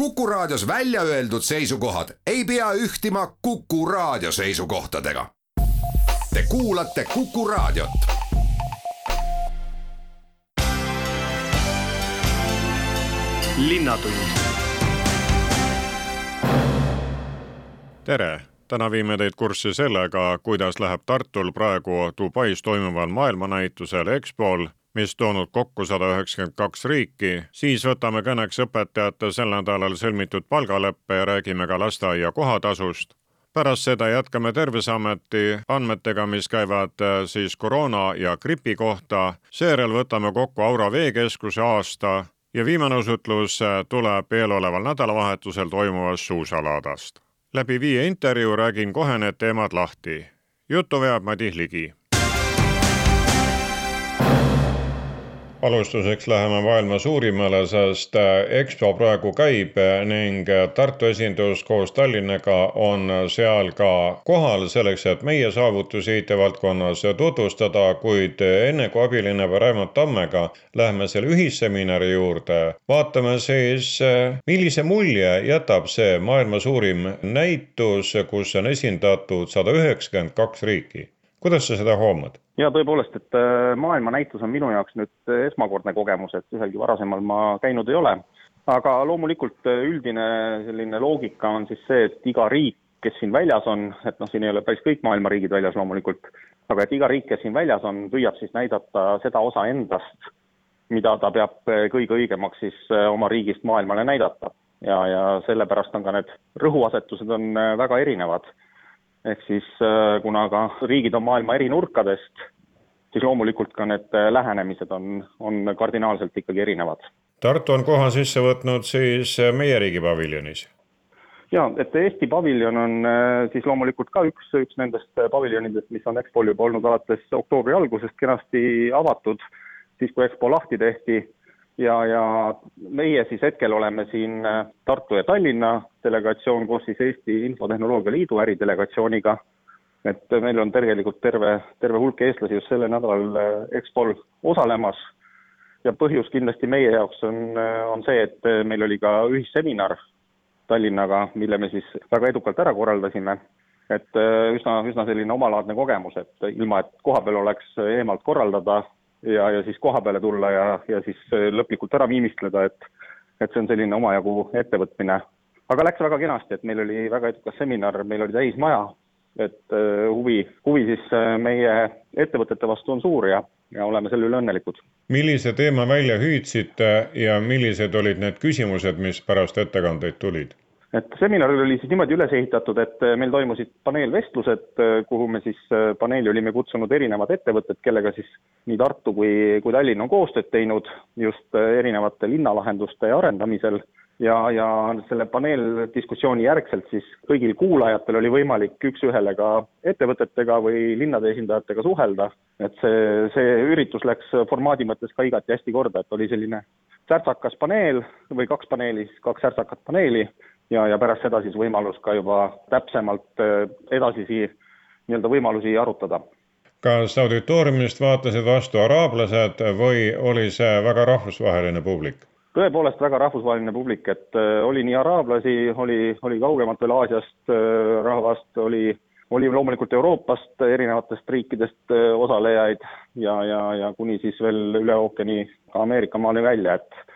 Kuku Raadios välja öeldud seisukohad ei pea ühtima Kuku Raadio seisukohtadega. Te kuulate Kuku Raadiot. tere, täna viime teid kurssi sellega, kuidas läheb Tartul praegu Dubais toimuval maailmanäitusel EXPO-l mis toonud kokku sada üheksakümmend kaks riiki, siis võtame kõneks õpetajate sel nädalal sõlmitud palgaleppe ja räägime ka lasteaia kohatasust. pärast seda jätkame Terviseameti andmetega, mis käivad äh, siis koroona ja gripi kohta, seejärel võtame kokku Aura veekeskuse aasta ja viimane osutlus äh, tuleb eeloleval nädalavahetusel toimuvast suusalaadast. läbi viie intervjuu räägin kohe need teemad lahti. juttu veab Madis Ligi alustuseks läheme maailma suurimale, sest äh, EXPO praegu käib äh, ning äh, Tartu esindus koos Tallinnaga on seal ka kohal selleks, et meie saavutusi IT-valdkonnas tutvustada, kuid enne kui abilinnapea Raimond Tammega läheme selle ühisseminari juurde, vaatame siis, millise mulje jätab see maailma suurim näitus, kus on esindatud sada üheksakümmend kaks riiki kuidas sa seda hoomad? Ja tõepoolest, et äh, maailmanäitus on minu jaoks nüüd äh, esmakordne kogemus, et ühelgi varasemal ma käinud ei ole. aga loomulikult äh, üldine selline loogika on siis see, et iga riik, kes siin väljas on, et noh, siin ei ole päris kõik maailma riigid väljas loomulikult, aga et iga riik, kes siin väljas on, püüab siis näidata seda osa endast, mida ta peab kõige õigemaks siis oma riigist maailmale näidata. ja, ja sellepärast on ka need rõhuasetused on väga erinevad ehk siis äh, kuna ka riigid on maailma eri nurkadest, siis loomulikult ka need äh, lähenemised on, on kardinaalselt ikkagi erinevad. Tartu on koha sisse võtnud siis äh, meie riigi paviljonis? jaa, et Eesti paviljon on siis loomulikult ka üks, üks nendest paviljonidest, mis on EXPO-l juba olnud alates oktoobri algusest kenasti avatud, siis kui EXPO lahti tehti ja, ja meie siis hetkel oleme siin äh, Tartu ja Tallinna delegatsioon koos siis Eesti Infotehnoloogia Liidu äridelegatsiooniga, et meil on tegelikult terve, terve hulk eestlasi just sellel nädalal äh, EXPO-l osalemas. Ja põhjus kindlasti meie jaoks on, äh, on see, et meil oli ka ühisseminar Tallinnaga, mille me siis väga edukalt ära korraldasime, et üsna, üsna selline omalaadne kogemus, et ilma, et kohapeal oleks eemalt korraldada ja, ja siis koha peale tulla ja, ja siis äh, lõplikult ära viimistleda, et et see on selline omajagu ettevõtmine. aga läks väga kenasti, et meil oli väga edukas seminar, meil oli täismaja, et äh, huvi, huvi siis äh, meie ettevõtete vastu on suur ja, ja oleme selle üle õnnelikud. millise teema välja hüüdsite ja millised olid need küsimused, mis pärast ettekandeid tulid? Et seminar oli siis niimoodi üles ehitatud, et äh, meil toimusid paneelvestlused, äh, kuhu me siis äh, paneeli olime kutsunud erinevad ettevõtted, kellega siis nii Tartu kui, kui Tallinn on koostööd teinud just erinevate linnalahenduste arendamisel. Ja, ja selle paneeldiskussiooni järgselt siis kõigil kuulajatel oli võimalik üks-ühele ka ettevõtetega või linnade esindajatega suhelda, et see, see üritus läks formaadi mõttes ka igati hästi korda, et oli selline särtsakas paneel või kaks paneeli, siis kaks särtsakat paneeli ja, ja pärast seda siis võimalus ka juba täpsemalt äh, edasisi nii-öelda võimalusi arutada. kas auditooriumist vaatasid vastu araablased või oli see väga rahvusvaheline publik? tõepoolest väga rahvusvaheline publik, et äh, oli nii araablasi, oli, oli kaugemalt veel Aasiast äh, rahvast, oli, oli loomulikult Euroopast, erinevatest riikidest osalejaid ja, ja, ja kuni siis veel üle ookeani ka Ameerika maani välja, et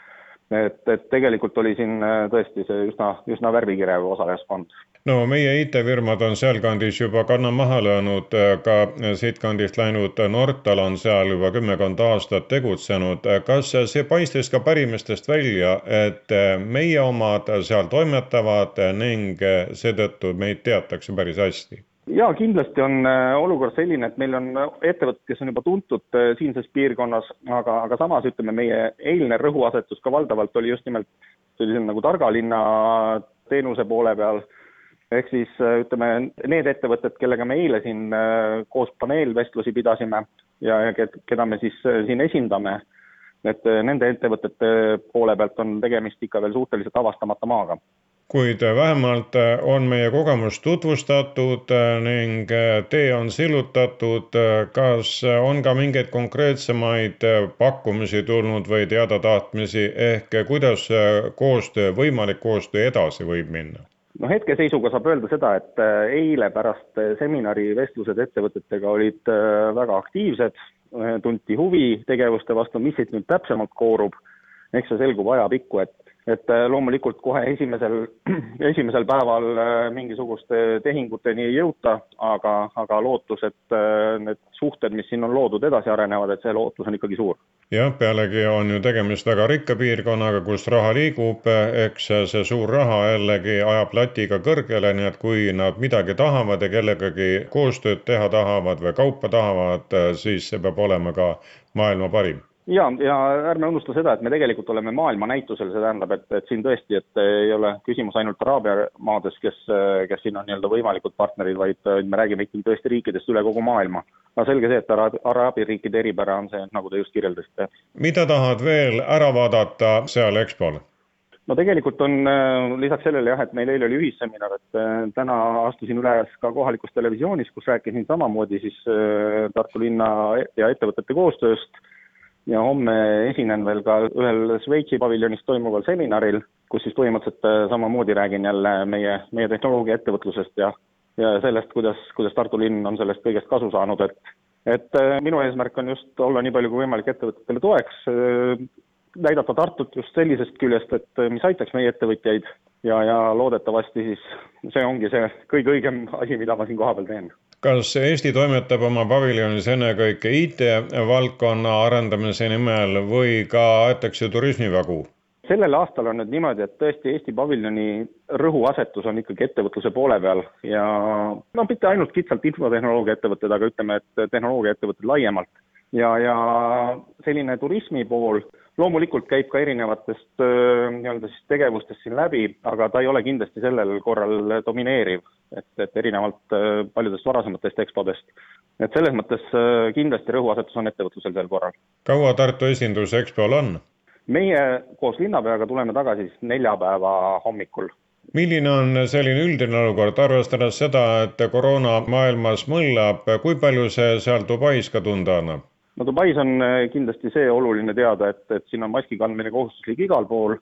et, et tegelikult oli siin äh, tõesti see üsna, üsna värvikirev osalejaskond. no meie IT-firmad on sealkandis juba kanna maha löönud, äh, ka siitkandist läinud Nortal on seal juba kümmekond aastat tegutsenud. kas see paistis ka pärimistest välja, et äh, meie omad seal toimetavad ning seetõttu meid teatakse päris hästi? Jaa, kindlasti on äh, olukord selline, et meil on ettevõtted, kes on juba tuntud äh, siinses piirkonnas, aga, aga samas ütleme, meie eilne rõhuasetus ka valdavalt oli just nimelt sellisel nagu targa linna teenuse poole peal, ehk siis äh, ütleme, need ettevõtted, kellega me eile siin koos paneelvestlusi pidasime ja, ja keda me siis siin esindame, et nende ettevõtete poole pealt on tegemist ikka veel suhteliselt avastamata maaga kuid vähemalt on meie kogemus tutvustatud ning tee on sillutatud. kas on ka mingeid konkreetsemaid pakkumisi tulnud või teadatahtmisi ehk kuidas koostöö, võimalik koostöö edasi võib minna? no hetkeseisuga saab öelda seda, et eile pärast seminari vestlused ettevõtetega olid väga aktiivsed, tunti huvi tegevuste vastu, mis siit nüüd täpsemalt koorub, eks see selgub ajapikku, et et äh, loomulikult kohe esimesel, esimesel päeval äh, mingisuguste tehinguteni ei jõuta, aga, aga lootus, et äh, need suhted, mis siin on loodud, edasi arenevad, et see lootus on ikkagi suur. jah, pealegi on ju tegemist väga rikka piirkonnaga, kus raha liigub, eks see suur raha jällegi ajab latiga kõrgele, nii et kui nad midagi tahavad ja kellegagi koostööd teha tahavad või kaupa tahavad, siis see peab olema ka maailma parim ja, ja ärme unusta seda, et me tegelikult oleme maailmanäitusel, see tähendab, et, et siin tõesti, et ei ole küsimus ainult Araabia maades, kes, kes siin on nii-öelda võimalikud partnerid, vaid me räägime ikkagi tõesti riikidest üle kogu maailma. no selge see, et Araabia, Araabia riikide eripära on see, nagu te just kirjeldasite. mida tahad veel ära vaadata seal EXPO-l? no tegelikult on lisaks sellele jah, et meil eile oli ühisseminar, et täna astusin üles ka kohalikus televisioonis, kus rääkisin samamoodi siis Tartu linna ja ettevõtete koostööst ja homme esinen veel ka ühel Šveitsi paviljonis toimuval seminaril, kus siis põhimõtteliselt äh, samamoodi räägin jälle meie, meie tehnoloogiaettevõtlusest ja ja sellest, kuidas, kuidas Tartu linn on sellest kõigest kasu saanud, et et äh, minu eesmärk on just olla nii palju kui võimalik ettevõtetele toeks, äh, näidata Tartut just sellisest küljest, et mis aitaks meie ettevõtjaid ja, ja loodetavasti siis see ongi see kõige õigem asi, mida ma siin kohapeal teen kas Eesti toimetab oma paviljonis ennekõike IT-valdkonna arendamise nimel või ka aetakse turismivagu? sellel aastal on nüüd niimoodi, et tõesti Eesti paviljoni rõhuasetus on ikkagi ettevõtluse poole peal ja no mitte ainult kitsalt infotehnoloogiaettevõtted, aga ütleme, et tehnoloogiaettevõtted laiemalt. ja, ja selline turismi pool loomulikult käib ka erinevatest nii-öelda siis tegevustest siin läbi, aga ta ei ole kindlasti sellel korral domineeriv, et, et erinevalt paljudest varasematest EXPO-dest. et selles mõttes kindlasti rõhuasetus on ettevõtlusel sel korral. kaua Tartu esindus EXPO-l on? meie koos linnapeaga tuleme tagasi siis neljapäeva hommikul milline on selline üldine olukord, arvestades seda, et koroona maailmas mõllab, kui palju see seal Dubais ka tunda annab? No Dubais on äh, kindlasti see oluline teada, et, et siin on maski kandmine kohustuslik igal pool,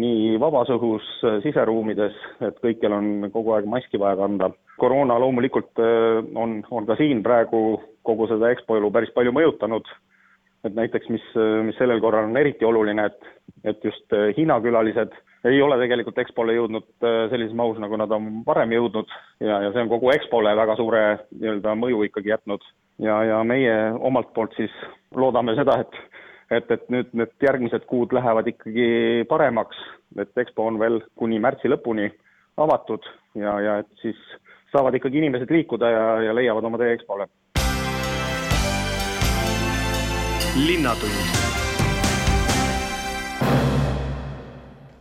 nii vabas õhus, äh, siseruumides, et kõikjal on kogu aeg maski vaja kanda. koroona loomulikult äh, on, on ka siin praegu kogu seda EXPO elu päris palju mõjutanud, et näiteks mis, mis sellel korral on eriti oluline, et, et just Hiina külalised ei ole tegelikult EXPO-le jõudnud sellises mahus, nagu nad on varem jõudnud. Ja, ja see on kogu EXPO-le väga suure nii-öelda mõju ikkagi jätnud ja, ja meie omalt poolt siis loodame seda, et et, et nüüd need järgmised kuud lähevad ikkagi paremaks, et EXPO on veel kuni märtsi lõpuni avatud ja, ja et siis saavad ikkagi inimesed liikuda ja, ja leiavad oma tee EXPO-le. linnatund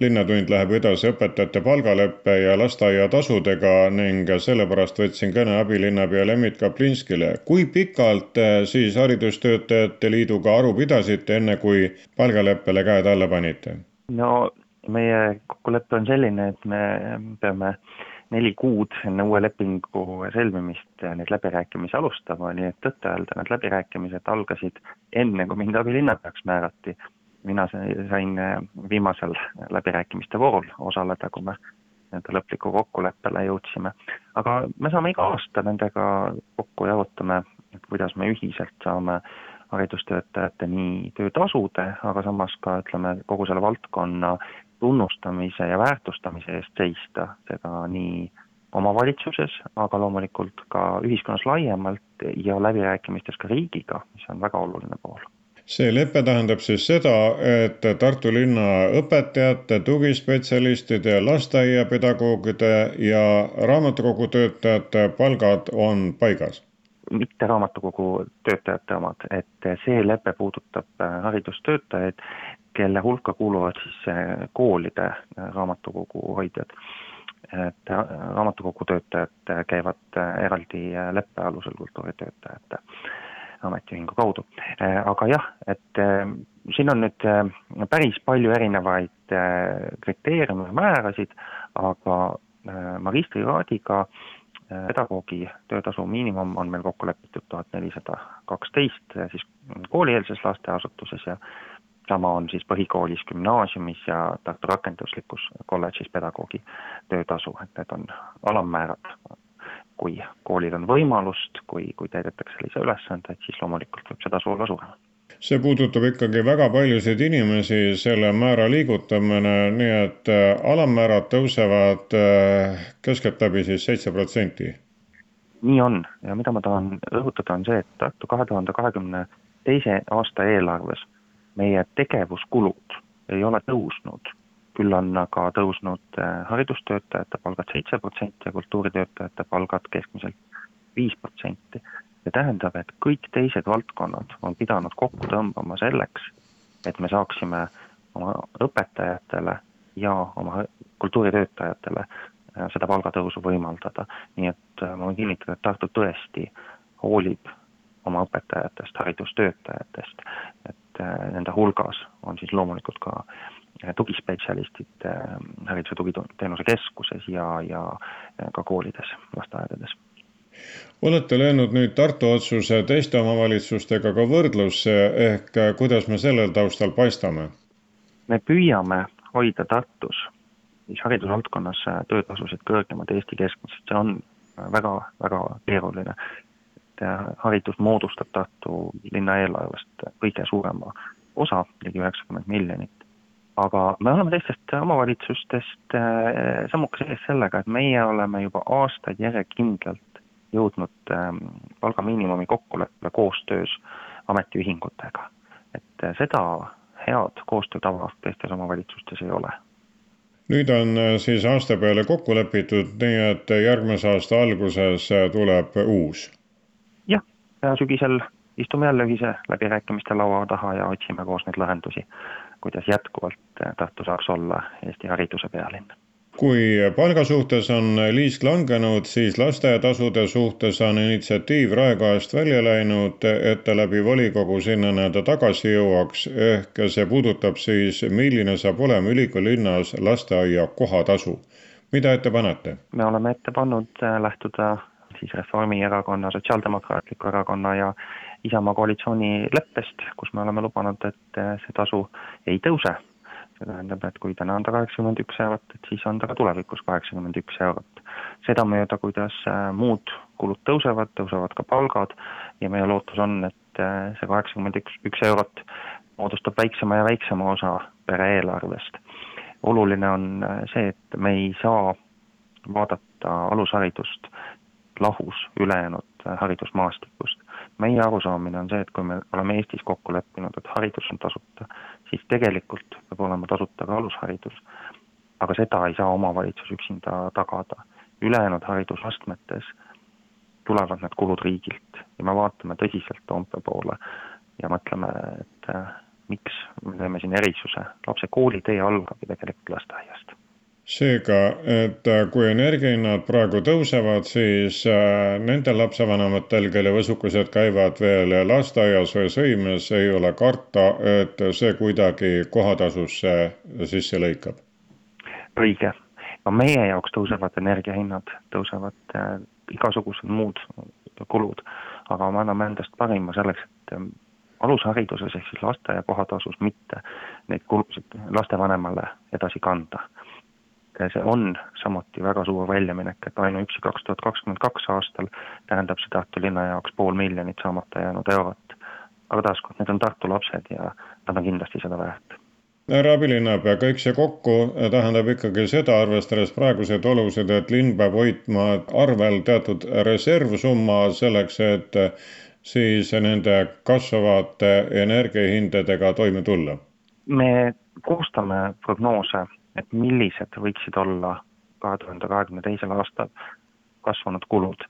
linnatund läheb edasi õpetajate palgaleppe ja lasteaiatasudega ning sellepärast võtsin kõne abilinnapea Lembit Kaplinskile. kui pikalt eh, siis Haridustöötajate Liiduga aru pidasite, enne kui palgaleppele käed alla panite? no meie kokkulepe on selline, et me peame neli kuud enne uue lepingu sõlmimist neid läbirääkimisi alustama, nii et tõtt-öelda need läbirääkimised algasid enne, kui mind abilinnapeaks määrati mina sain äh, viimasel läbirääkimiste voorul osaleda, kui me nii-öelda lõpliku kokkuleppele jõudsime. aga me saame iga aasta nendega kokku ja arutame, et kuidas me ühiselt saame haridustöötajate nii töötasude, aga samas ka ütleme, kogu selle valdkonna tunnustamise ja väärtustamise eest seista, seda nii omavalitsuses, aga loomulikult ka ühiskonnas laiemalt ja läbirääkimistes ka riigiga, mis on väga oluline pool see lepe tähendab siis seda, et Tartu linna õpetajate, tugispetsialistide, lasteaiapedagoogide ja raamatukogu töötajate palgad on paigas? mitte raamatukogu töötajate omad, et see lepe puudutab haridustöötajaid, kelle hulka kuuluvad siis koolide raamatukogu hoidjad. et raamatukogu töötajad käivad eraldi leppe alusel kultuuritöötajate ametiühingu kaudu. Äh, aga jah, et äh, siin on nüüd äh, päris palju erinevaid kriteeriume määrasid, aga magistrikraadiga pedagoogi töötasu miinimum on meil kokku lepitud tuhat nelisada kaksteist siis koolieelses lasteasutuses ja sama on siis põhikoolis, gümnaasiumis ja Tartu Rakenduslikus kolledžis pedagoogi töötasu, et need on alammäärad. Kui koolil on võimalust, kui, kui täidetakse lisaülesandeid, siis loomulikult võib see tasu olla suurem see puudutab ikkagi väga paljusid inimesi, selle määra liigutamine, nii et äh, alammäärad tõusevad äh, keskeltläbi siis seitse protsenti. nii on. Ja mida ma tahan rõhutada, on see, et Tartu kahe tuhande kahekümne teise aasta eelarves meie tegevuskulud ei ole tõusnud, küll on aga tõusnud äh, haridustöötajate palgad seitse protsenti ja kultuuritöötajate palgad keskmiselt viis protsenti. see tähendab, et kõik teised valdkonnad on pidanud kokku tõmbama selleks, et me saaksime oma õpetajatele ja oma kultuuritöötajatele äh, seda palgatõusu võimaldada. nii et äh, ma võin kinnitada, et Tartu tõesti hoolib oma õpetajatest, haridustöötajatest, et nende hulgas on siis loomulikult ka äh, tugispetsialistid äh, Hariduse Tugiteenuse Keskuses ja, ja ka koolides, lasteaedades olete löönud nüüd Tartu otsuse teiste omavalitsustega ka võrdlusse, ehk kuidas me sellel taustal paistame? me püüame hoida Tartus siis haridusvaldkonnas töötasusid kõrgemad Eesti keskmisest, see on väga, väga keeruline et haridus moodustab Tartu linna eelarvest kõige suurema osa, ligi üheksakümmend miljonit. Aga me oleme teistest omavalitsustest äh, sammukese ees sellega, et meie oleme juba aastaid järjekindlalt jõudnud ähm, palgamiinimumi kokkuleppele koostöös ametiühingutega. et äh, seda head koostöötava teistes omavalitsustes ei ole nüüd on äh, siis aasta peale kokku lepitud, nii et järgmise aasta alguses tuleb uus ja sügisel istume jälle ühise läbirääkimiste laua taha ja otsime koos neid lahendusi, kuidas jätkuvalt Tartu saaks olla Eesti hariduse pealinn. kui palga suhtes on liisk langenud, siis lasteaiatasude suhtes on initsiatiiv Raekojast välja läinud, et ta läbi volikogu sinna nii-öelda tagasi jõuaks, ehk see puudutab siis, milline saab olema ülikooli-linnas lasteaia kohatasu. mida ette panete? me oleme ette pannud äh, lähtuda siis Reformierakonna, Sotsiaaldemokraatliku Erakonna ja Isamaa koalitsioonileppest, kus me oleme lubanud, et eh, see tasu ei tõuse. See tähendab, et kui täna on ta kaheksakümmend üks eurot, et siis on ta ka tulevikus kaheksakümmend üks eurot. sedamööda, kuidas eh, muud kulud tõusevad, tõusevad ka palgad ja meie lootus on, et eh, see kaheksakümmend üks, üks eurot moodustab väiksema ja väiksema osa pere eelarvest. oluline on see, et me ei saa vaadata alusharidust lahus ülejäänud äh, haridusmaastikust. Meie arusaamine on see, et kui me oleme Eestis kokku leppinud, et haridus on tasuta, siis tegelikult peab olema tasuta ka alusharidus. aga seda ei saa omavalitsus üksinda tagada. ülejäänud haridusastmetes tulevad need kulud riigilt ja me vaatame tõsiselt Toompea poole ja mõtleme, et äh, miks me teeme siin erisuse, lapse koolitee algab ju tegelikult lasteaiast seega, et äh, kui energiahinnad praegu tõusevad, siis äh, nendel lapsevanematel, kelle võsukused käivad veel lasteaias või sõimes, ei ole karta, et see kuidagi kohatasusse sisse lõikab. õige, ka meie jaoks tõusevad energiahinnad, tõusevad äh, igasugused muud kulud, aga me anname endast parima selleks, et äh, alushariduses ehk siis lasteaia kohatasus mitte neid kulusid lastevanemale edasi kanda see on samuti väga suur väljaminek, et ainuüksi kaks tuhat kakskümmend kaks aastal tähendab see Tartu linna jaoks pool miljonit saamata jäänud eurot. aga taaskord, need on Tartu lapsed ja nad on kindlasti seda väärt härra abilinnapea, kõik see kokku tähendab ikkagi seda, arvestades praeguseid olusid, et linn peab hoidma arvel teatud reservsumma selleks, et siis nende kasvavate energiahindadega toime tulla? me koostame prognoose et millised võiksid olla kahe tuhande kahekümne teisel aastal kasvanud kulud.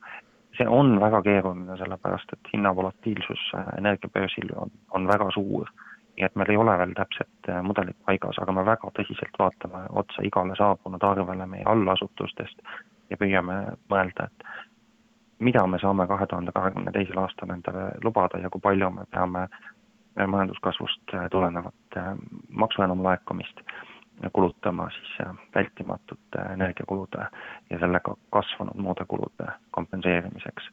see on väga keeruline, sellepärast et hinnavolatiilsus äh, energiabörsil on, on väga suur. nii et meil ei ole veel täpset äh, mudelit paigas, aga me väga tõsiselt vaatame otsa igale saabunud arvele meie allasutustest ja püüame mõelda, et mida me saame kahe tuhande kahekümne teisel aastal endale lubada ja kui palju me peame majanduskasvust äh, tulenevat maksu enamlaekumist kulutama siis vältimatute energiakulude ja sellega kasvanud muude kulude kompenseerimiseks.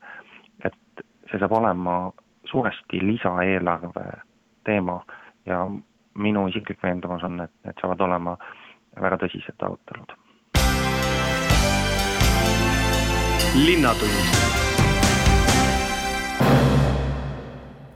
et see saab olema suuresti lisaeelarve teema ja minu isiklik veendumus on, et need saavad olema väga tõsised arutelud. linnatund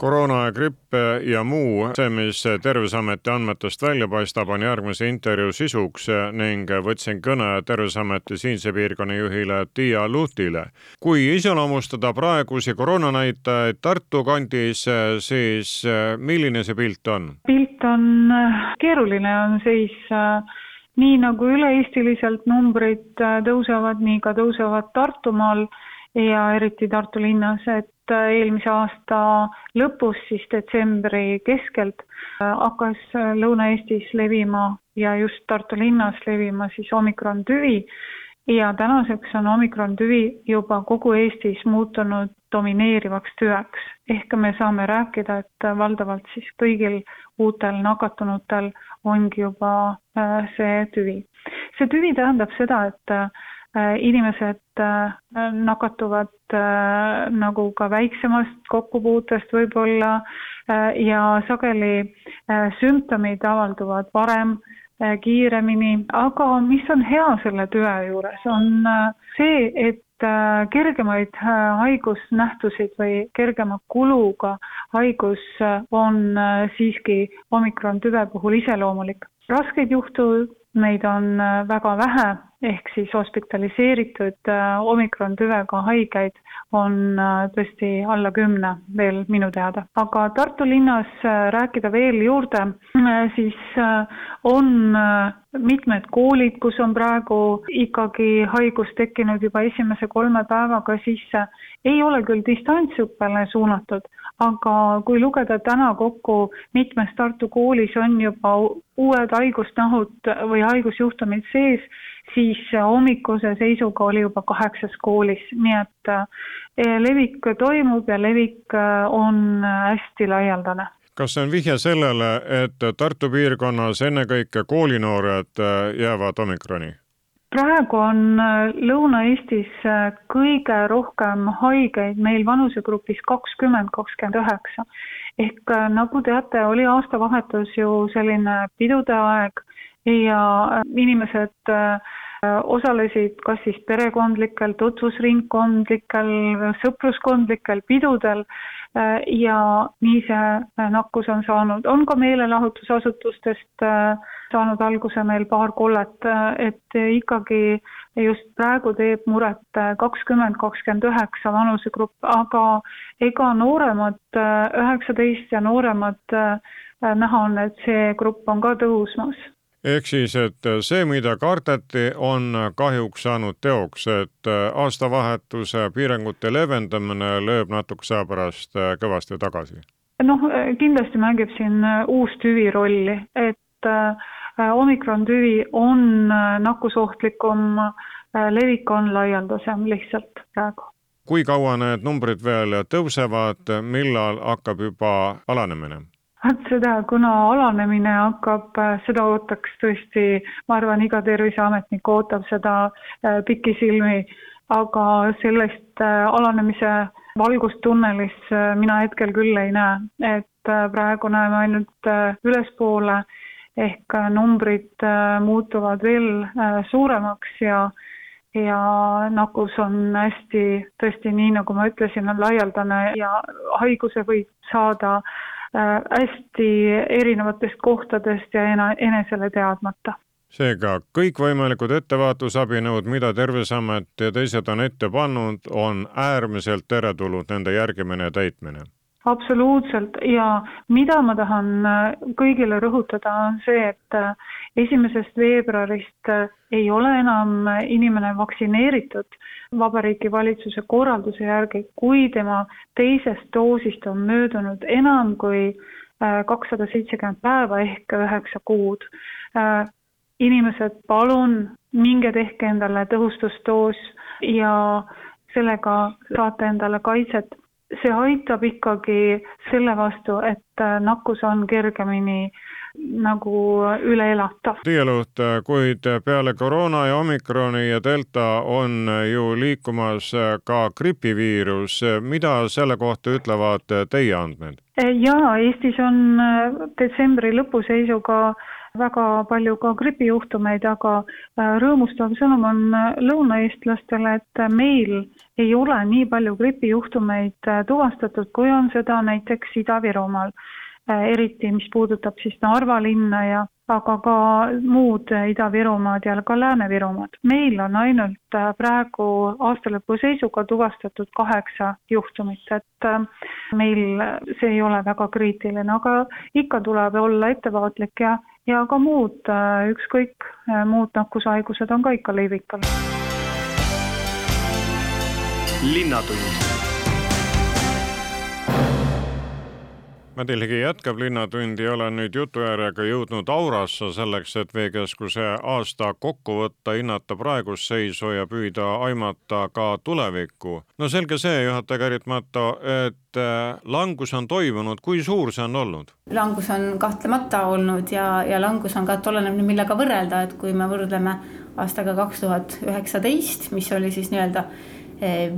koroona, gripp ja muu, see, mis Terviseameti andmetest välja paistab, on järgmise intervjuu sisuks ning võtsin kõne Terviseameti siinse piirkonna juhile Tiia Luhtile. kui iseloomustada praegusi koroonanäitajaid Tartu kandis, siis milline see pilt on? pilt on keeruline, on seis nii nagu üle-eestiliselt numbrid tõusevad, nii ka tõusevad Tartumaal ja eriti Tartu linnas, et äh, eelmise aasta lõpus, siis detsembri keskelt äh, hakkas äh, Lõuna-Eestis levima ja just Tartu linnas levima siis omikron tüvi ja tänaseks on omikron tüvi juba kogu Eestis muutunud domineerivaks tüveks. ehk me saame rääkida, et valdavalt siis kõigil uutel nakatunutel ongi juba see tüvi. see tüvi tähendab seda, et inimesed äh, nakatuvad äh, nagu ka väiksemast kokkupuutest võib-olla ja sageli sümptomid avalduvad varem, kiiremini, aga mis on hea selle tüve juures, on see, et kergemaid haigusnähtusid või kergema kuluga haigus on siiski omikron tüve puhul iseloomulik. raskeid juhtumeid on väga vähe ehk siis hospitaliseeritud äh, omikron tüvega haigeid on äh, tõesti alla kümne veel minu teada. aga Tartu linnas äh, rääkida veel juurde, siis on mitmed koolid, kus on praegu ikkagi haigus tekkinud juba esimese kolme päevaga sisse, ei ole küll distantsõppele suunatud, aga kui lugeda täna kokku, mitmes Tartu koolis on juba uued haigusnahud või haigusjuhtumid sees, siis hommikuse seisuga oli juba kaheksas koolis, nii et eh, levik toimub ja levik eh, on hästi laialdane kas see on vihje sellele, et Tartu piirkonnas ennekõike koolinoored eh, jäävad omikroni? praegu on Lõuna-Eestis kõige rohkem haigeid meil vanusegrupis kakskümmend, kakskümmend üheksa. ehk nagu teate, oli aastavahetus ju selline pidude aeg ja inimesed osalesid kas siis perekondlikel, tutvusringkondlikel, sõpruskondlikel pidudel äh, ja nii see äh, nakkus on saanud. on ka meelelahutusasutustest äh, saanud alguse meil paar kollet, et ikkagi just praegu teeb muret kakskümmend, kakskümmend üheksa vanusegrupp, aga ega nooremad, üheksateist ja nooremad näha on, et see grupp on ka tõusmas ehk siis, et see, mida kardeti, on kahjuks saanud teoks, et aastavahetuse piirangute leevendamine lööb natukese aja pärast kõvasti tagasi? noh, kindlasti mängib siin uus tüvi rolli, et omikron tüvi on nakkusohtlikum, levik on laialdasem lihtsalt praegu. kui kaua need numbrid veel tõusevad, millal hakkab juba alanemine? Vot seda, kuna alanemine hakkab, seda ootaks tõesti, ma arvan, iga terviseametnik ootab seda äh, pikisilmi, aga sellest äh, alanemise valgust tunnelis äh, mina hetkel küll ei näe, et praegu näeme ainult ülespoole ehk numbrid muutuvad veel suuremaks ja ja nakkus on hästi, tõesti nii, nagu ma ütlesin, on laialdane ja haiguse võib saada Äh, hästi erinevatest kohtadest ja enesele teadmata. Seega kõikvõimalikud ettevaatusabinõud, mida Terviseamet ja teised on ette pannud, on äärmiselt teretulnud nende järgimine ja täitmine absoluutselt ja mida ma tahan äh, kõigile rõhutada, on see, et äh, esimesest veebruarist äh, ei ole enam inimene vaktsineeritud Vabariigi Valitsuse korralduse järgi, kui tema teisest doosist on möödunud enam kui kakssada seitsekümmend päeva ehk üheksa kuud. inimesed, palun minge tehke endale tõhustusdoos ja sellega saate endale kaitset see aitab ikkagi selle vastu, et äh, nakkus on kergemini nagu üle elata. Tiia Luht, kuid peale koroona ja omikroni ja delta on ju liikumas ka gripiviirus, mida selle kohta ütlevad teie andmed? jaa, Eestis on detsembri lõpu seisuga väga palju ka gripijuhtumeid, aga rõõmustav sõnum on lõunaeestlastele, et meil ei ole nii palju gripijuhtumeid tuvastatud, kui on seda näiteks Ida-Virumaal Äh, eriti mis puudutab siis Narva linna ja aga ka muud Ida-Virumaad ja ka Lääne-Virumaad. meil on ainult äh, praegu aastalõpu seisuga tuvastatud kaheksa juhtumit, et äh, meil see ei ole väga kriitiline, aga ikka tuleb olla ettevaatlik ja, ja ka muud, ükskõik, muud nakkushaigused on ka ikka levikul. linnatund Mati Ligi jätkab Linnatundi ja olen nüüd jutuäärega jõudnud Aurasse selleks, et Veekeskuse aasta kokku võtta, hinnata praegust seisu ja püüda aimata ka tulevikku. no selge see, juhataja Kärit Matto, et äh, langus on toimunud, kui suur see on olnud? langus on kahtlemata olnud ja, ja langus on ka, et oleneb nüüd millega võrrelda, et kui me võrdleme aastaga kaks tuhat üheksateist, mis oli siis nii-öelda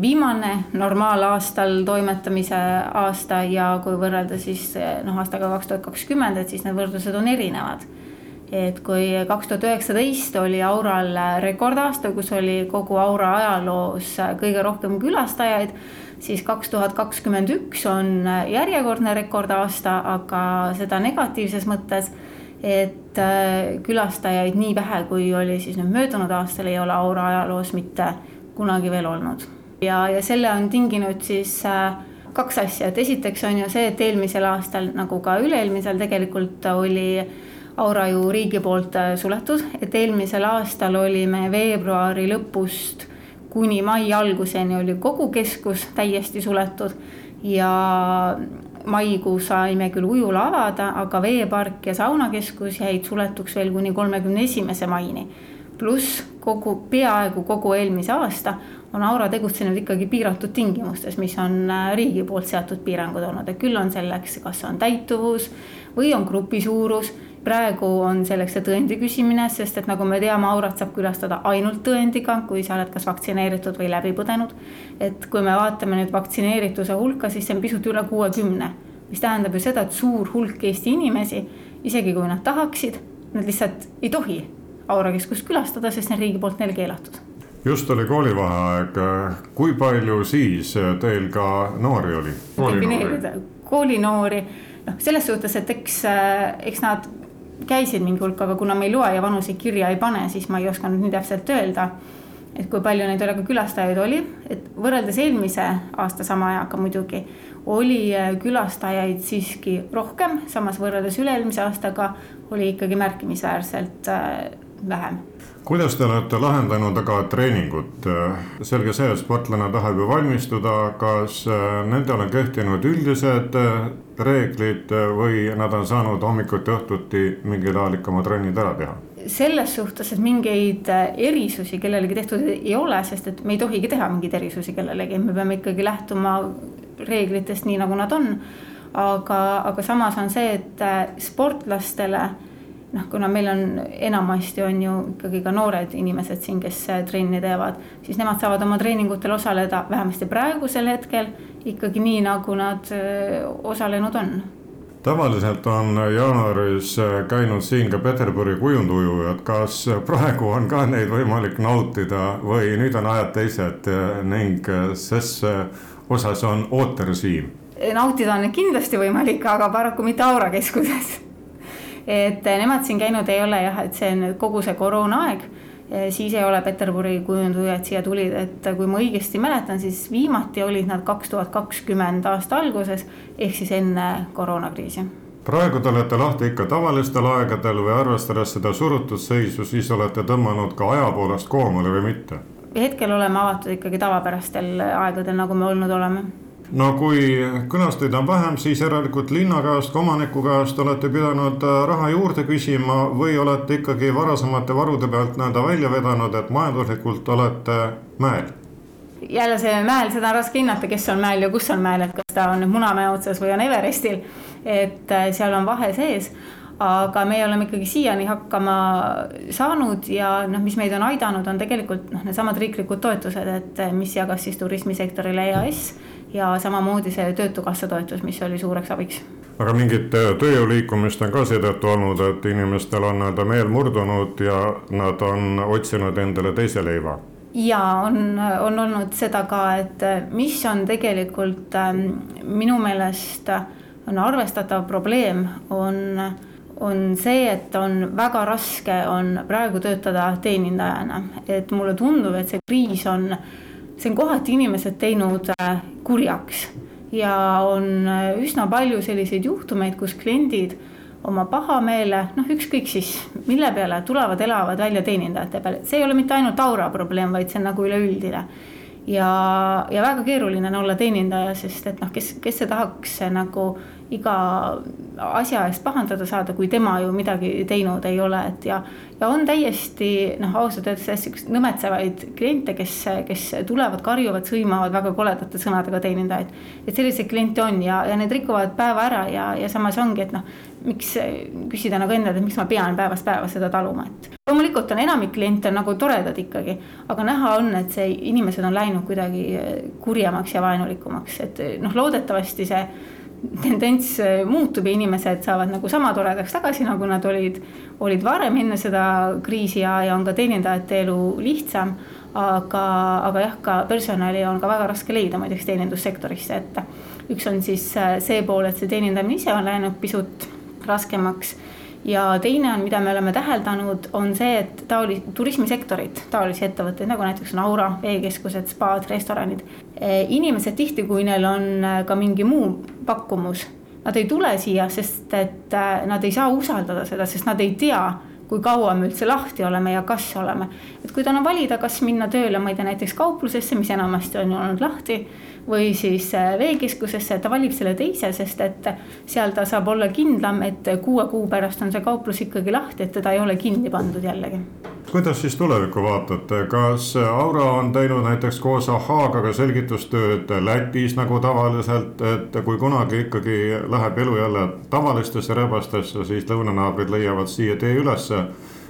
viimane normaalaastal toimetamise aasta ja kui võrrelda siis eh, noh, aastaga kaks tuhat kakskümmend, et siis need võrdlused on erinevad. et kui kaks tuhat üheksateist oli Aural rekordaasta, kus oli kogu Aura ajaloos kõige rohkem külastajaid, siis kaks tuhat kakskümmend üks on järjekordne rekordaasta, aga seda negatiivses mõttes et eh, külastajaid nii vähe, kui oli siis nüüd möödunud aastal, ei ole Aura ajaloos mitte kunagi veel olnud. ja, ja selle on tinginud siis äh, kaks asja, et esiteks on ju see, et eelmisel aastal nagu ka üle-eelmisel tegelikult oli Aura ju riigi poolt äh, suletud, et eelmisel aastal oli me veebruari lõpust kuni mai alguseni oli kogu keskus täiesti suletud. Ja maikuus saime küll ujula avada, aga veepark ja saunakeskus jäid suletuks veel kuni kolmekümne esimese maini pluss kogu, peaaegu kogu eelmise aasta on Aura tegutsenud ikkagi piiratud tingimustes, mis on äh, riigi poolt seatud piirangud olnud, et küll on selleks, kas on täituvus või on grupi suurus. praegu on selleks see tõendi küsimine, sest et nagu me teame, Aurat saab külastada ainult tõendiga, kui sa oled kas vaktsineeritud või läbi põdenud. et kui me vaatame nüüd vaktsineerituse hulka, siis see on pisut üle kuuekümne, mis tähendab ju seda, et suur hulk Eesti inimesi, isegi kui nad tahaksid, nad lihtsalt ei tohi Aura keskust külastada, sest see on riigi poolt neile keelatud. just oli koolivaheaeg, kui palju siis teil ka noori oli? defineerida koolinoori, noh, selles suhtes, et eks, eks nad käisid mingi hulk, aga kuna me ei loe ja vanuseid kirja ei pane, siis ma ei oska nüüd nii täpselt öelda. et kui palju neid oli, aga külastajaid oli, et võrreldes eelmise aasta sama ajaga muidugi oli külastajaid siiski rohkem, samas võrreldes üle-eelmise aastaga oli ikkagi märkimisväärselt vähem. kuidas te olete lahendanud aga treeningut? selge see, et sportlane tahab ju valmistuda, kas äh, nendel on kehtinud üldised äh, reeglid või nad on saanud hommikuti, õhtuti mingil ajal ikka oma trennid ära teha? selles suhtes, et mingeid äh, erisusi kellelegi tehtud ei ole, sest et me ei tohigi teha mingeid erisusi kellelegi, me peame ikkagi lähtuma reeglitest nii, nagu nad on. aga, aga samas on see, et sportlastele noh, kuna meil on enamasti on ju ikkagi ka noored inimesed siin, kes äh, trenni teevad, siis nemad saavad oma treeningutel osaleda vähemasti praegusel hetkel ikkagi nii, nagu nad äh, osalenud on. Tavaliselt on jaanuaris äh, käinud siin ka Peterburi kujundujujad, kas praegu on ka neid võimalik nautida või nüüd on ajad teised ning ses osas on ooterežiim? nautida on kindlasti võimalik, aga paraku mitte Aura keskuses et eh, nemad siin käinud ei ole jah, et see on kogu see koroonaaeg eh, siis ei ole Peterburi kujundujad siia tulid, et kui ma õigesti mäletan, siis viimati olid nad kaks tuhat kakskümmend aasta alguses ehk siis enne koroonakriisi. praegu te olete lahti ikka tavalistel aegadel või arvestades seda surutud seisu, siis olete tõmmanud ka aja poolest koomale või mitte? hetkel oleme avatud ikkagi tavapärastel aegadel, nagu me olnud oleme no kui külastajaid on vähem, siis järelikult linna käest, ka omaniku käest olete pidanud äh, raha juurde küsima või olete ikkagi varasemate varude pealt nii-öelda välja vedanud, et majanduslikult olete mäel? jälle see mäel, seda on raske hinnata, kes on mäel ja kus on mäel, et kas ta on nüüd Munamäe otsas või on Everestil. et äh, seal on vahe sees aga me oleme ikkagi siiani hakkama saanud ja noh, mis meid on aidanud, on tegelikult noh, needsamad riiklikud toetused, et mis jagas siis turismisektorile EAS ja samamoodi see Töötukassa toetus, mis oli suureks abiks. Aga mingit äh, tööjõu liikumist on ka seetõttu olnud, et inimestel on nii-öelda meel murdunud ja nad on otsinud endale teise leiva. Ja on, on olnud seda ka, et mis on tegelikult ähm, minu meelest on arvestatav probleem, on, on see, et on väga raske on praegu töötada teenindajana, et mulle tundub, et see kriis on, see on kohati inimesed teinud äh, kurjaks ja on äh, üsna palju selliseid juhtumeid, kus kliendid oma pahameele, noh, ükskõik siis mille peale, tulevad, elavad välja teenindajate peale, see ei ole mitte ainult aura probleem, vaid see on nagu üleüldine. ja, ja väga keeruline on olla teenindaja, sest et noh, kes, kes see tahaks nagu iga asja eest pahandada saada, kui tema ju midagi teinud ei ole, et ja. ja on täiesti noh, ausalt öeldes siukseid nõmetsevaid kliente, kes, kes tulevad, karjuvad, sõimavad väga koledate sõnadega teenindajaid. et selliseid kliente on ja, ja need rikuvad päeva ära ja, ja samas ongi, et noh, miks küsida nagu endale, et miks ma pean päevast päeva seda taluma, et. loomulikult on enamik kliente nagu toredad ikkagi, aga näha on, et see inimesed on läinud kuidagi kurjemaks ja vaenulikumaks, et noh, loodetavasti see tendents äh, muutub ja inimesed saavad nagu sama toredaks tagasi, nagu nad olid, olid varem enne seda kriisi ja, ja on ka teenindajate elu lihtsam. aga, aga jah, ka personali on ka väga raske leida muideks teenindussektorisse, et üks on siis äh, see pool, et see teenindamine ise on läinud pisut raskemaks ja teine on, mida me oleme täheldanud, on see, et taoli-, turismisektorid, taolisi ettevõtteid nagu näiteks on Aura, veekeskused, spaad, restoranid. Eh, inimesed tihti, kui neil on eh, ka mingi muu pakkumus, nad ei tule siia, sest et eh, nad ei saa usaldada seda, sest nad ei tea kui kaua me üldse lahti oleme ja kas oleme. et kui tal on valida, kas minna tööle, ma ei tea, näiteks kauplusesse, mis enamasti on ju olnud lahti või siis äh, veekeskusesse, ta valib selle teise, sest et seal ta saab olla kindlam, et kuue kuu pärast on see kauplus ikkagi lahti, et teda ei ole kinni pandud jällegi. Kuidas siis tulevikku vaatate, kas Aura on teinud näiteks koos Ahhaaga ka selgitustööd Lätis nagu tavaliselt, et kui kunagi ikkagi läheb elu jälle tavalistesse rebastesse, siis lõunanaabrid leiavad siia tee ülesse.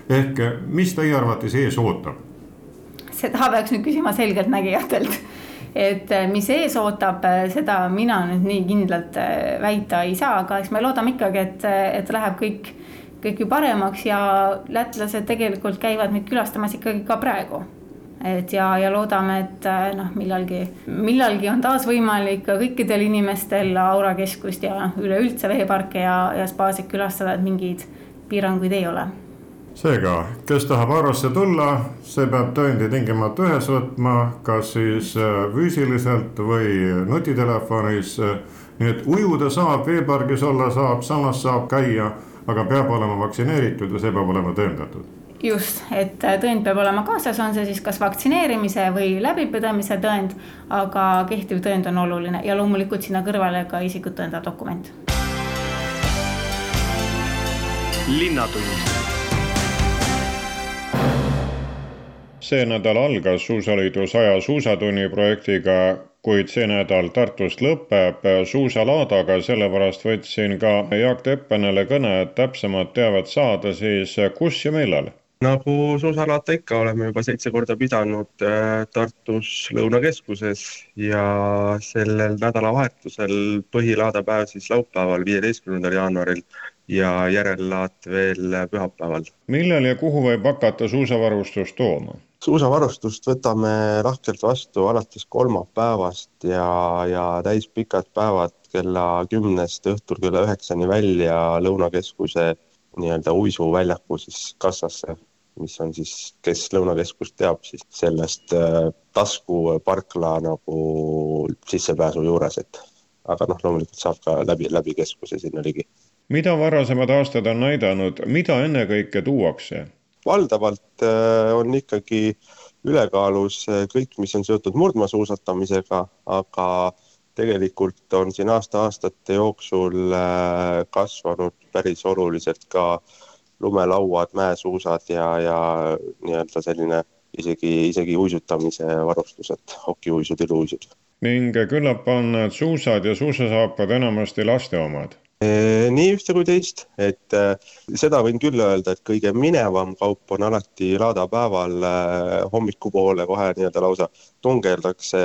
ehk mis teie arvates ees ootab? seda peaks nüüd küsima selgeltnägijatelt et mis ees ootab, seda mina nüüd nii kindlalt äh, väita ei saa, aga eks me loodame ikkagi, et, et läheb kõik, kõik ju paremaks ja lätlased tegelikult käivad meid külastamas ikkagi ka praegu. Et ja, ja loodame, et noh, millalgi, millalgi on taas võimalik kõikidel inimestel Aura keskust ja üleüldse veeparke ja, ja spaasid külastada, et mingeid piiranguid ei ole. Seega, kes tahab Arosse tulla, see peab tõendi tingimata ühes võtma, kas siis äh, füüsiliselt või nutitelefonis. nii et ujuda saab, veepargis olla saab, saunas saab käia, aga peab olema vaktsineeritud ja see peab olema tõendatud just, et äh, tõend peab olema kaasas, on see siis kas vaktsineerimise või läbipõdemise tõend, aga kehtiv tõend on oluline ja loomulikult sinna kõrvale ka isikut tõendav dokument. linnatund see nädal algas Suusaliidu saja suusatunni projektiga, kuid see nädal Tartust lõpeb suusalaadaga, sellepärast võtsin ka Jaak Teppanele kõne, et täpsemat teavet saada, siis kus ja millal nagu suusalaata ikka, oleme juba seitse korda pidanud äh, Tartus Lõunakeskuses ja sellel nädalavahetusel põhilaadapäev siis laupäeval, viieteistkümnendal jaanuaril ja järellaat veel pühapäeval. millal ja kuhu võib hakata suusavarustust tooma? Suusavarustust võtame lahkelt vastu alates kolmapäevast ja, ja täispikad päevad kella kümnest õhtul kella üheksani välja Lõunakeskuse nii-öelda uisuväljaku siis kassasse, mis on siis, kes Lõunakeskust teab, siis sellest äh, taskuparkla nagu sissepääsu juures, et aga noh, loomulikult saab ka läbi, läbi keskuse sinna ligi. mida varasemad aastad on näidanud, mida ennekõike tuuakse? Valdavalt äh, on ikkagi ülekaalus äh, kõik, mis on seotud murdmaasuusatamisega, aga tegelikult on siin aasta-aastate jooksul äh, kasvanud päris oluliselt ka lumelauad, mäesuusad ja, ja nii-öelda selline isegi, isegi uisutamise varustused, hokiuisud, iluuisud. ning küllap on need suusad ja suusasaapad enamasti laste omad nii ühte kui teist, et seda võin küll öelda, et kõige minevam kaup on alati laadapäeval hommikupoole kohe nii-öelda lausa tungeldakse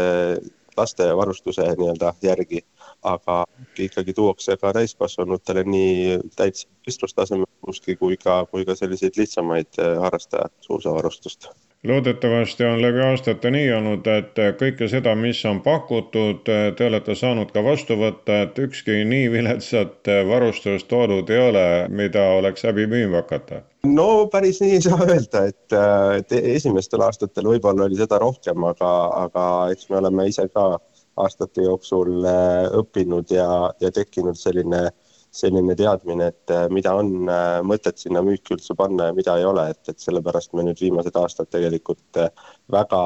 laste varustuse nii-öelda järgi, aga ikkagi tuuakse ka täiskasvanutele nii täitsa võistlustasemel kuskil kui ka, kui ka selliseid lihtsamaid harrastaja suusavarustust loodetavasti on läbi aastate nii olnud, et kõike seda, mis on pakutud, te olete saanud ka vastu võtta, et ükski nii viletsat varustust toodud ei ole, mida oleks häbi müüma hakata? no päris nii ei saa öelda, et, et esimestel aastatel võib-olla oli seda rohkem, aga, aga eks me oleme ise ka aastate jooksul õppinud ja, ja tekkinud selline äh, selline teadmine, et äh, mida on äh, mõtet sinna müüki üldse panna ja mida ei ole, et, et sellepärast me nüüd viimased aastad tegelikult äh, väga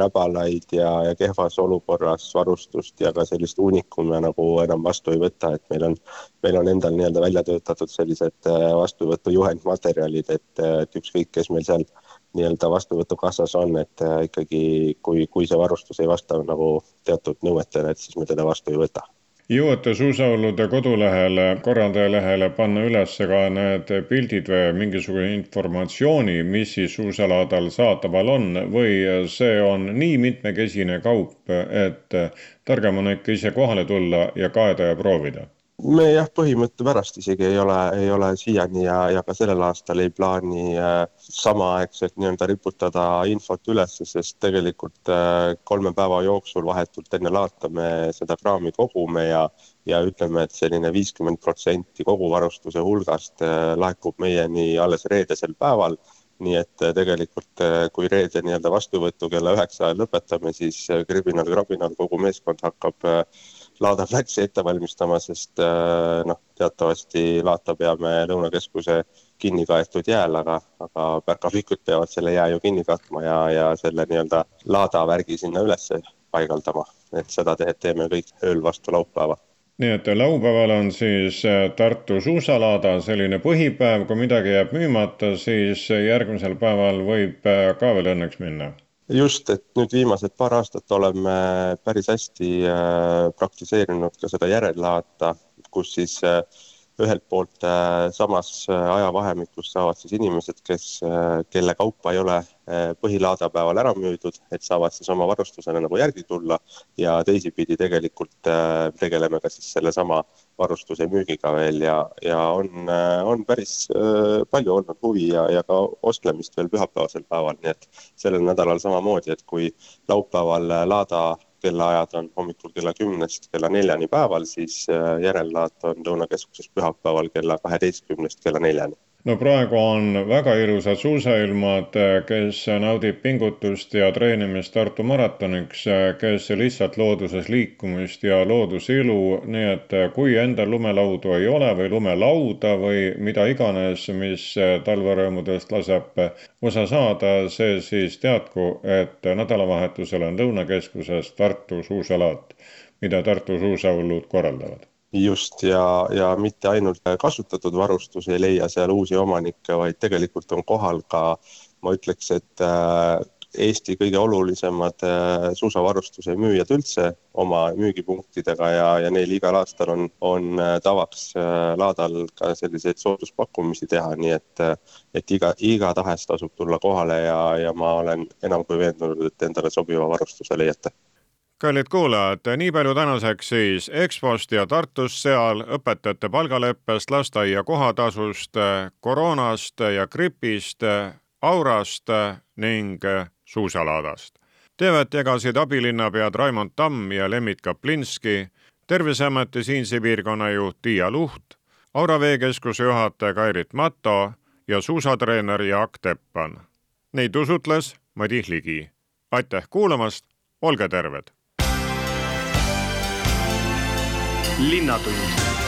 räbalaid ja, ja kehvas olukorras varustust ja ka sellist uunikume nagu enam vastu ei võta, et meil on, meil on endal nii-öelda välja töötatud sellised vastuvõtujuhendmaterjalid, et, et ükskõik, kes meil seal nii-öelda vastuvõtukassas on, et ikkagi kui, kui see varustus ei vasta nagu teatud nõuetele, et siis me teda vastu ei võta jõuate suusaulude kodulehele, korraldaja lehele panna üles ka need pildid või mingisuguse informatsiooni, mis siis suusalaadal saadaval on või see on nii mitmekesine kaup, et targem on ikka ise kohale tulla ja kaeda ja proovida? Me jah, põhimõtte pärast isegi ei ole, ei ole siiani ja, ja ka sellel aastal ei plaani äh, samaaegselt nii-öelda riputada infot üles, sest tegelikult äh, kolme päeva jooksul vahetult enne laata me seda kraami kogume ja ja ütleme, et selline viiskümmend protsenti kogu varustuse hulgast äh, laekub meieni alles reedesel päeval. Nii et tegelikult, kui reede nii-öelda vastuvõttu kella üheksa ajal lõpetame, siis kribinal-krabinal kogu meeskond hakkab Laada platsi ette valmistama, sest äh, noh, teatavasti Laata peame Lõunakeskuse kinni kaetud jääl, aga, aga päkapikud peavad selle jää ju kinni katma ja, ja selle nii-öelda Laada värgi sinna üles paigaldama. et seda teed teeme kõik ööl vastu laupäeva. Nii et laupäeval on siis äh, Tartu suusalaada selline põhipäev, kui midagi jääb müümata, siis järgmisel päeval võib äh, ka veel õnneks minna just, et nüüd viimased paar aastat oleme päris hästi äh, praktiseerinud ka seda järellaata, kus siis äh, ühelt poolt äh, samas ajavahemikus saavad siis inimesed, kes, kelle kaupa ei ole põhilaadapäeval ära müüdud, et saavad siis oma varustusele nagu järgi tulla ja teisipidi tegelikult tegeleme ka siis sellesama varustuse müügiga veel ja, ja on, on päris äh, palju olnud huvi ja, ja ka ostlemist veel pühapäevasel päeval, nii et sellel nädalal samamoodi, et kui laupäeval laada kellaajad on hommikul kella kümnest kella neljani päeval, siis äh, järellaat on Lõunakeskuses pühapäeval kella kaheteistkümnest kella neljani no praegu on väga ilusad suusailmad, kes naudib pingutust ja treenimist Tartu maratoniks, kes lihtsalt looduses liikumist ja looduselu, nii et kui endal lumelaudu ei ole või lumelauda või mida iganes, mis talverõõmudest laseb osa saada, see siis teadku, et nädalavahetusel on Lõunakeskuses Tartu suusalaat, mida Tartu suusahullud korraldavad just, ja, ja mitte ainult kasutatud varustus ei leia seal uusi omanikke, vaid tegelikult on kohal ka, ma ütleks, et äh, Eesti kõige olulisemad äh, suusavarustuse müüjad üldse oma müügipunktidega ja, ja neil igal aastal on, on äh, tavaks laadal ka selliseid sooduspakkumisi teha, nii et, et iga, igatahes tasub tulla kohale ja, ja ma olen enam kui veendunud, et endale sobiva varustuse leiate kallid kuulajad, nii palju tänaseks siis EXPO-st ja Tartust, seal õpetajate palgaleppest, lasteaia kohatasust, koroonast ja gripist, aurast ning suusalaadast. teevet jagasid abilinnapead Raimond Tamm ja Lembit Kaplinski, Terviseameti siinse piirkonna juht Tiia Luht, Aura veekeskuse juhataja Kairit Matto ja suusatreener Jaak Teppan. Neid usutles Madis Ligi. aitäh kuulamast, olge terved! Linnatund